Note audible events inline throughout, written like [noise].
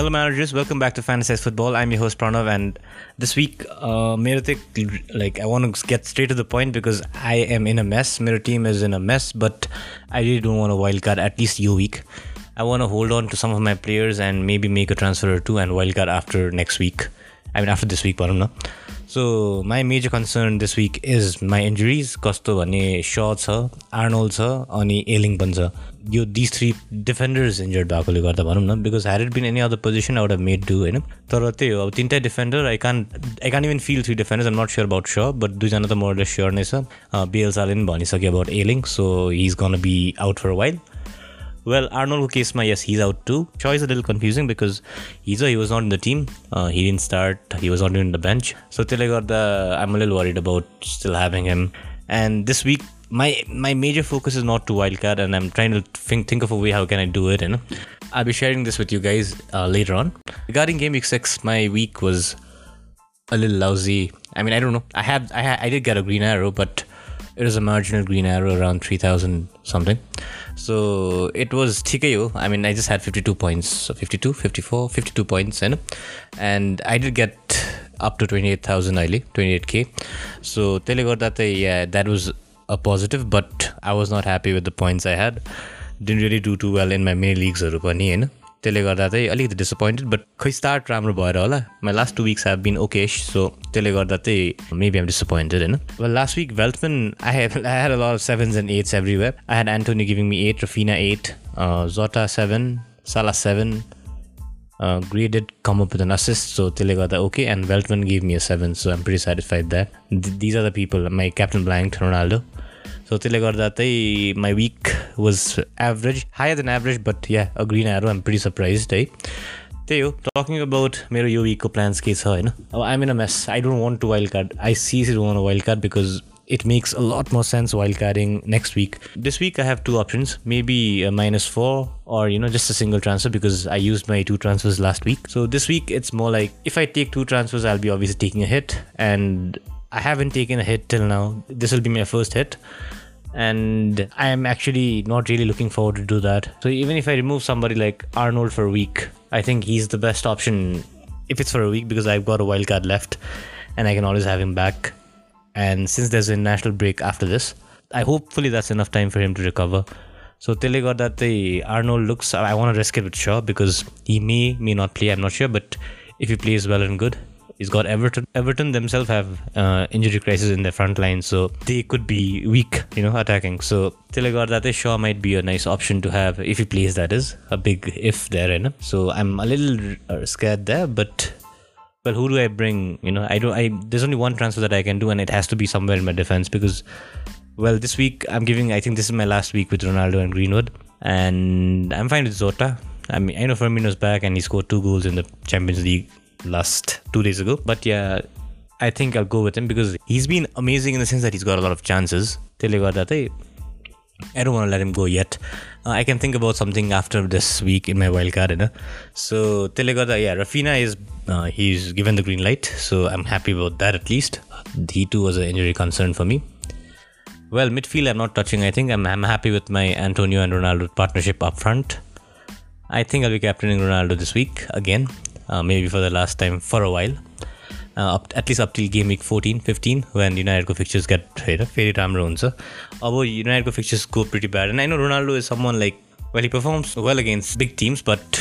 Hello, managers. Welcome back to Fantasize Football. I'm your host Pranav, and this week, uh, like I want to get straight to the point because I am in a mess. My team is in a mess, but I really don't want a wild card at least your week. I want to hold on to some of my players and maybe make a transfer or two and wild card after next week. I mean, after this week, Paramna. So my major concern this week is my injuries. Costo, Ani, Shaw छ Arnold Sir, Ani, Ayling banza. यो this three defenders injured भएकोले गर्दा भनौँ न because had it been any other position out of made do होइन तर त्यही हो अब तिनवटा defender I can I can even fill three defenders I'm not sure about स बट दुईजना त मोरलेस स्योर नै छ बिएलसाले पनि भनिसक्यो about एलिङ so he is gonna be out for wild well, Arnold Kesma, yes, he's out too. Shaw is a little confusing because he's he was not in the team. Uh, he didn't start. He was not in the bench. So the I'm a little worried about still having him. And this week, my my major focus is not to wildcard, and I'm trying to think think of a way how can I do it. And I'll be sharing this with you guys uh, later on. Regarding game week six, my week was a little lousy. I mean, I don't know. I had I had, I did get a green arrow, but it was a marginal green arrow around 3000 something so it was TKO. I mean, I just had 52 points, so 52, 54, 52 points, and and I did get up to 28,000 early, 28k. So that yeah, that was a positive, but I was not happy with the points I had. Didn't really do too well in my mini leagues, you know. त्यसले गर्दा चाहिँ अलिकति disappointed but खै start राम्रो भएर होला my last two weeks have been okay so त्यसले गर्दा चाहिँ मेबी एम डिसपोइन्टेड होइन well last week वेल्थमेन I have I had all sevens and eights everywhere I had Antony giving me eight Raphinha eight Jota seven Salah seven graded come up with an assist so त्यसले गर्दा okay and Veltman gave me a 7 so I'm pretty satisfied there these are the people my captain blanked Ronaldo so त्यसले गर्दा चाहिँ my week was average, higher than average, but yeah, a green arrow. I'm pretty surprised, eh? त्यही हो talking about मेरो यो विकको plans के छ होइन अब आइम इन a mess I don't want to wild card I C don't want wild card because it makes a lot more sense while carrying next week. This week I have two options, maybe a minus four or you know just a single transfer because I used my two transfers last week. So this week it's more like if I take two transfers, I'll be obviously taking a hit, and I haven't taken a hit till now. This will be my first hit and I am actually not really looking forward to do that. So even if I remove somebody like Arnold for a week, I think he's the best option if it's for a week because I've got a wild card left and I can always have him back. And since there's a national break after this, I hopefully that's enough time for him to recover. So till I got that the Arnold looks I want to risk it with Shaw because he may may not play, I'm not sure, but if he plays well and good, He's got Everton. Everton themselves have uh, injury crisis in their front line, so they could be weak, you know, attacking. So Tilagar Shaw might be a nice option to have if he plays. That is a big if there, you know. So I'm a little uh, scared there, but well, who do I bring? You know, I don't. I there's only one transfer that I can do, and it has to be somewhere in my defense because, well, this week I'm giving. I think this is my last week with Ronaldo and Greenwood, and I'm fine with Jota. I mean, I know Firmino's back and he scored two goals in the Champions League last two days ago. But yeah, I think I'll go with him because he's been amazing in the sense that he's got a lot of chances. I don't want to let him go yet. Uh, I can think about something after this week in my wildcard. You know? So, Telegada, yeah, Raphinha is uh, he's given the green light, so I'm happy about that at least. He too was an injury concern for me. Well, midfield I'm not touching. I think I'm, I'm happy with my Antonio and Ronaldo partnership up front. I think I'll be captaining Ronaldo this week again. maybe for the last time for a while. Uh, up, at least up till game week 14 15 when युनाइटेडको fixtures gate होइन फेरि राम्रो हुन्छ अब युनाइटेडको fixtures go pretty bad and I know Ronaldo is some one like well हि performs well against big teams but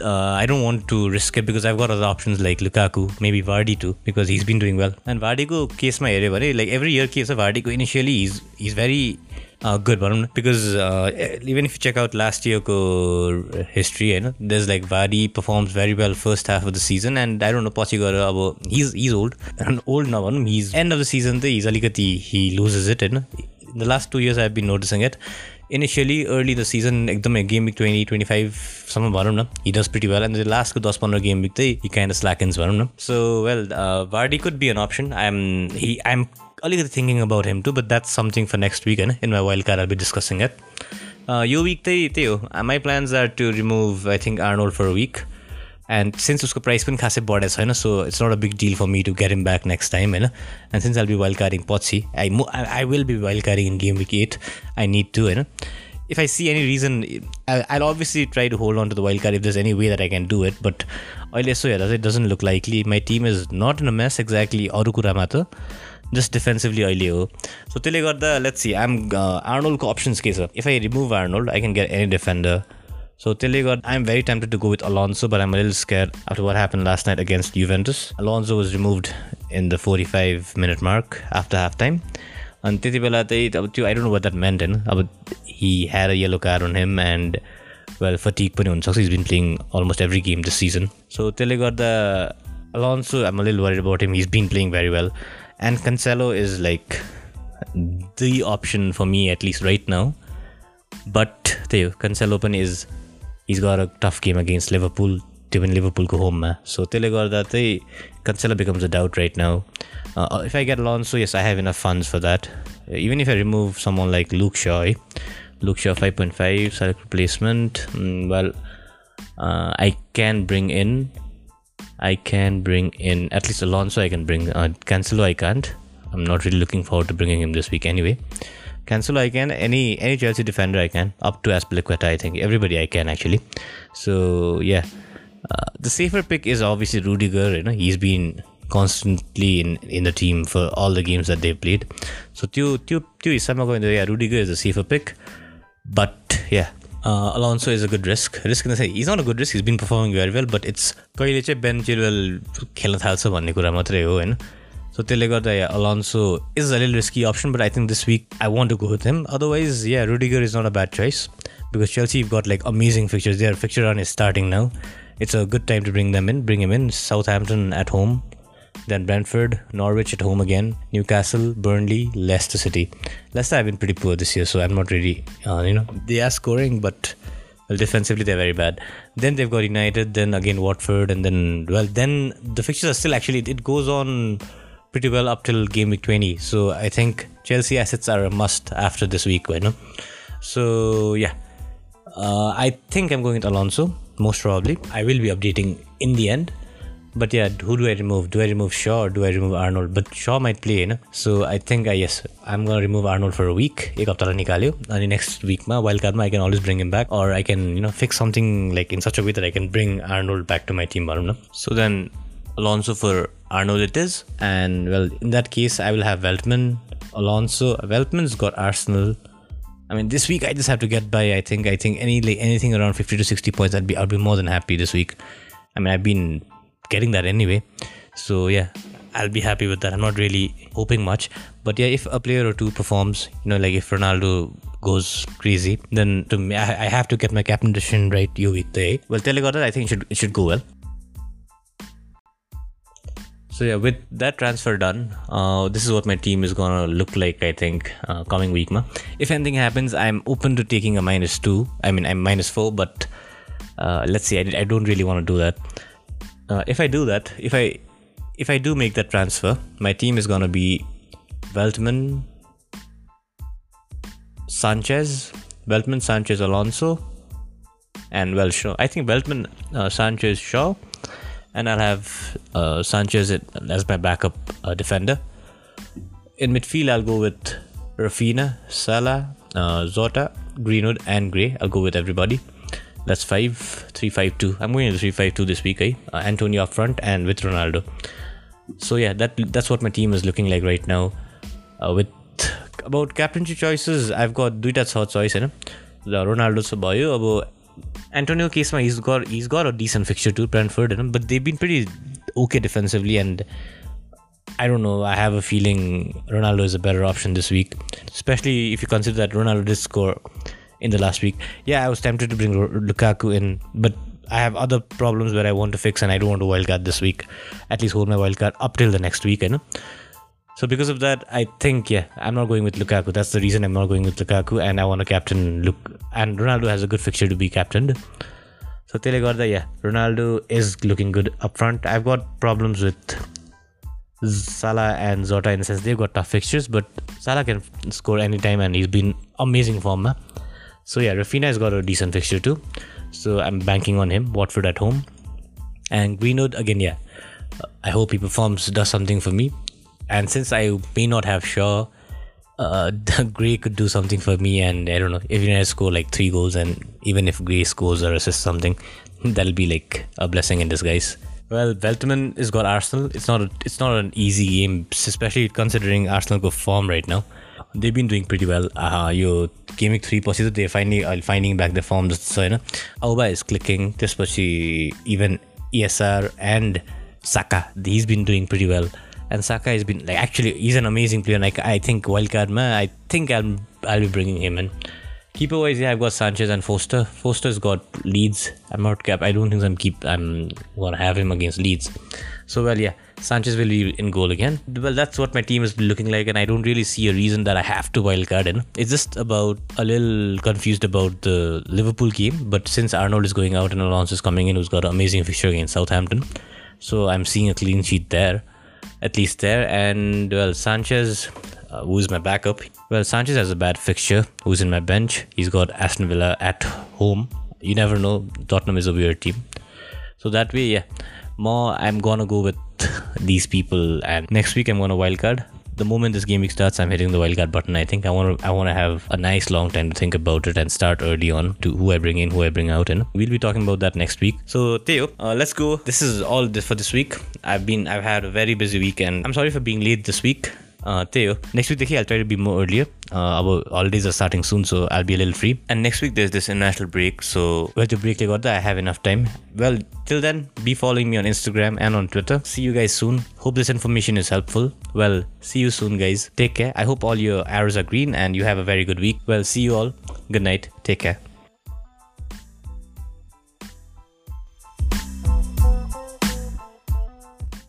uh, I don't want to risk it because I've got other options like Lukaku, maybe Vardy too, because he's been doing well. And Vardy go case my area. Like every year case of Vardy go initially he's he's very uh, good one because uh, even if you check out last year history you know, there's like Vardy performs very well first half of the season and I don't know pochigora, about he's he's old and old now he's end of the season he's he loses it you know? the last two years I've been noticing it initially early the season एकदमै game week twenty twenty फाइभसम्म भनौँ न he does pretty well and लास्टको दस पन्ध्र game Wick चाहिँ हि kind slackens भनौँ न। So well Vardy could be an option I am he I am अलिकति thinking about him too but that's something for next week होइन in my wild card are be discussing at yo week चाहिँ त्यही हो. My plans are to remove I think Arnold for week and since उसको price पनि खासै बढेको छैन so it's not a big deal for me to get him back next time होइन and since I'll be wildcarding पछि I मु I will be wildcarding in game week it I need to होइन if I see any reason I I obviously try to hold on to the wildcard if there's any way that I can do it but अहिले यसो हेर्दा चाहिँ doesn't look likely my team is not in a mess exactly अरू कुरामा त just डिफेन्सिभली अहिले हो so त्यसले गर्दा लेट्स सी आइएम आर्नोल्डको अप्सन्स के छ if I remove Arnold I can get any defender so Tilly got I'm very tempted to go with Alonso, but I'm a little scared after what happened last night against Juventus. Alonso was removed in the 45 minute mark after halftime. अनि त्यति बेला चाहिँ अब त्यो I don't know what that meant होइन अब he had a yellow card on him and well फटिक पनि हुनसक्छ is been playing almost every game this season सो त्यसले गर्दा अलन्सो आम लिल worried about him his bin playing very well and कन्सेलो is like the option for me at least right now but त्यही हो कन्सेलो पनि is is गर a tough game against Liverpool त्यो पनि लिभरपुलको होममा सो त्यसले गर्दा चाहिँ कन्सेलो becomes a doubt right now Uh, if I get Alonso, yes, I have enough funds for that. Even if I remove someone like Luke Shaw, eh? Luke Shaw 5.5 select replacement. Mm, well, uh, I can bring in. I can bring in at least Alonso. I can bring uh, Cancelo. I can't. I'm not really looking forward to bringing him this week anyway. Cancelo I can, any any Chelsea defender I can, up to Azpilicueta I think, everybody I can actually. So yeah, uh, the safer pick is obviously Rudiger. You know, he's been constantly in, in the team for all the games that they've played. So त्यो is त्यो हिसाबमा गयो भने yeah, Rudiger is a safer pick, but yeah. Uh, Alonso is a good risk. Risk in the sense, he's not a good risk. He's been performing very well, but it's सो त्यसले गर्दा या Alonso is a लिल risky option but I think this Wick I want to go with him otherwise या Rudiger is not a bad choice because Chelsea have got like amazing fixtures. Their fixture run is starting now. It's a good time to bring them in. Bring him in. Southampton at home. Then Brentford, Norwich at home again, Newcastle, Burnley, Leicester City. Leicester have been pretty poor this year, so I'm not really, uh, you know, they are scoring, but well, defensively they're very bad. Then they've got United, then again Watford, and then well, then the fixtures are still actually it goes on pretty well up till game week 20. So I think Chelsea assets are a must after this week, you know. So yeah, uh, I think I'm going with Alonso most probably. I will be updating in the end. But yeah, who do I remove? Do I remove Shaw or do I remove Arnold? But Shaw might play, you know. So I think, uh, yes, I'm going to remove Arnold for a week. Ek hafta next week, ma, wild I can always bring him back. Or I can, you know, fix something like in such a way that I can bring Arnold back to my team. So then Alonso for Arnold it is. And well, in that case, I will have Veltman, Alonso. Veltman's got Arsenal. I mean, this week I just have to get by. I think. I think any like, anything around 50 to 60 points, I'd be I'd be more than happy this week. I mean, I've been getting that anyway. So yeah, I'll be happy with that. I'm not really hoping much, but yeah, if a player or two performs, you know, like if Ronaldo goes crazy, then to me, I, have to get my captain decision right. You with the well, Telegata, I think it should it should go well. So yeah, with that transfer done, uh, this is what my team is gonna look like. I think uh, coming week, ma. If anything happens, I'm open to taking a minus two. I mean, I'm minus four, but uh, let's see. I, I don't really want to do that uh, if I do that, if I if I do make that transfer, my team is gonna be Veltman, Sanchez, Veltman, Sanchez, Alonso, and well, Shaw. I think Veltman, uh, Sanchez, Shaw, and I'll have uh, Sanchez as my backup uh, defender. In midfield, I'll go with Raphinha, Salah, uh, Jota, Greenwood, and Gray. I'll go with everybody. That's 5 3 5 2. I'm going to 3 5 2 this week, eh? Uh, Antonio up front and with Ronaldo. So, yeah, that that's what my team is looking like right now. Uh, with about captaincy choices, I've got Duita's hot choice, होइन र Ronaldo चाहिँ Antonio Casema, he's got he's got a decent fixture too, Brentford, but they've been pretty okay defensively, and I don't know. I have a feeling Ronaldo is a better option this week, especially if you consider that Ronaldo did score in the last week. Yeah, I was tempted to bring Lukaku in, but I have other problems where I want to fix, and I don't want to wildcard this week. At least hold my wild card up till the next week, you know. So because of that, I think yeah, I'm not going with Lukaku. That's the reason I'm not going with Lukaku, and I want to captain Luke. And Ronaldo has a good fixture to be captained. So Gorda, yeah, Ronaldo is looking good up front. I've got problems with Salah and Jota in the sense they've got tough fixtures, but Salah can score anytime and he's been amazing form. So yeah, Raphinha has got a decent fixture too. So I'm banking on him. Watford at home, and Greenwood again. Yeah, I hope he performs, does something for me And since I may not have Shaw, uh, [laughs] Gray could do something for me, and I don't know if United score like three goals, and even if Gray scores or assists something, [laughs] that'll be like a blessing in disguise. Well, Veltman has got Arsenal. It's not a, it's not an easy game, especially considering Arsenal go form right now. They've been doing pretty well. Uh, yo game Wick three पछि त दे finding finding back the firm जस्तो छ होइन औबा is clicking त्यसपछि even इएसआर end Saka his been doing pretty well and Saka has been like actually he's an amazing player. Like I think wildcard man, I think I'll I'll be bringing him in. Keeper wise, yeah, I've got Sanchez and Foster. Foster's got Leeds. I'm not cap. I don't think I'm keep. I'm gonna have him against Leeds. So well, yeah, Sanchez will be in goal again. Well, that's what my team is looking like, and I don't really see a reason that I have to wildcard in. It's just about a little confused about the Liverpool game. But since Arnold is going out and Alonso is coming in, who's got an amazing fixture against Southampton, so I'm seeing a clean sheet there at least there. And well, Sanchez, uh, who's my backup? Well, Sanchez has a bad fixture. Who's in my bench? He's got Aston Villa at home. You never know. Tottenham is a weird team. So that way, yeah. More, I'm gonna go with [laughs] these people. And next week, I'm gonna wildcard the moment this game week starts, I'm hitting the wildcard button. I think I want to I want to have a nice long time to think about it and start early on to who I bring in, who I bring out, and we'll be talking about that next week. So Theo, uh, let's go. This is all for this week. I've been I've had a very busy week, and I'm sorry for being late this week. त्यही हो next विकदेखि I'll try to be more earlier. अब holidays are starting soon so I'll be a little free. And next week there's this international break, so well त्यो ब्रेकले गर्दा I have enough time. Well, till then, be following me on Instagram and on Twitter. See you guys soon. Hope this information is helpful. Well, see you soon, guys. Take care. I hope all your arrows are green and you have a very good week. Well, see you all. Good night. Take care.